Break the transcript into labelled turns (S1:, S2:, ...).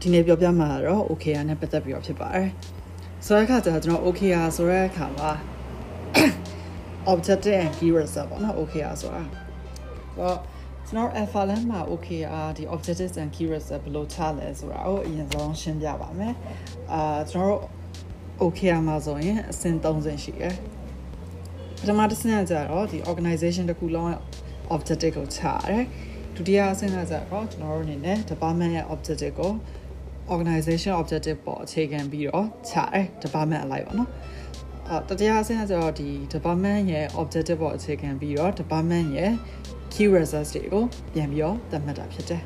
S1: ဒီနေ့ပြောပြမှာတော့ OKR နဲ့ပတ်သက်ပြီးတော့ဖြစ်ပါတယ်ဆိုတဲ့အခါကျတော့ကျွန်တော် OKR ဆိုတဲ့အခါမှာ objective and key result ပေါ့နော် OKR ဆိုတာတော့ကျွန်တော် alpha လမ်းမှာ OKR ဒီ objectives and key result ဘယ်လိုချလဲဆိုတာကိုအရင်ဆုံးရှင်းပြပါမယ်အာကျွန်တော်တို့ OKR မှာဆိုရင်အဆင့်3ဆင့်ရှိတယ်ပထမတစ်ဆင့်ကကြတော့ဒီ organization တစ်ခုလုံးရဲ့ objective ကိုချရတယ်ဒုတိယအဆင့်ကကြတော့ကျွန်တော်တို့အနေနဲ့ department ရဲ့ objective ကို organization objective ပေါ်အခြေခံပြီးတော့ချတယ် department အလိုက်ပါနော်အာတတိယအဆင့်ကကျတော့ဒီ department ရဲ့ objective ပေါ်အခြေခံပြီးတော့ department ရဲ့ key results တွေကိုပြန်ပြီးတော့သတ်မှတ်တာဖြစ်တယ်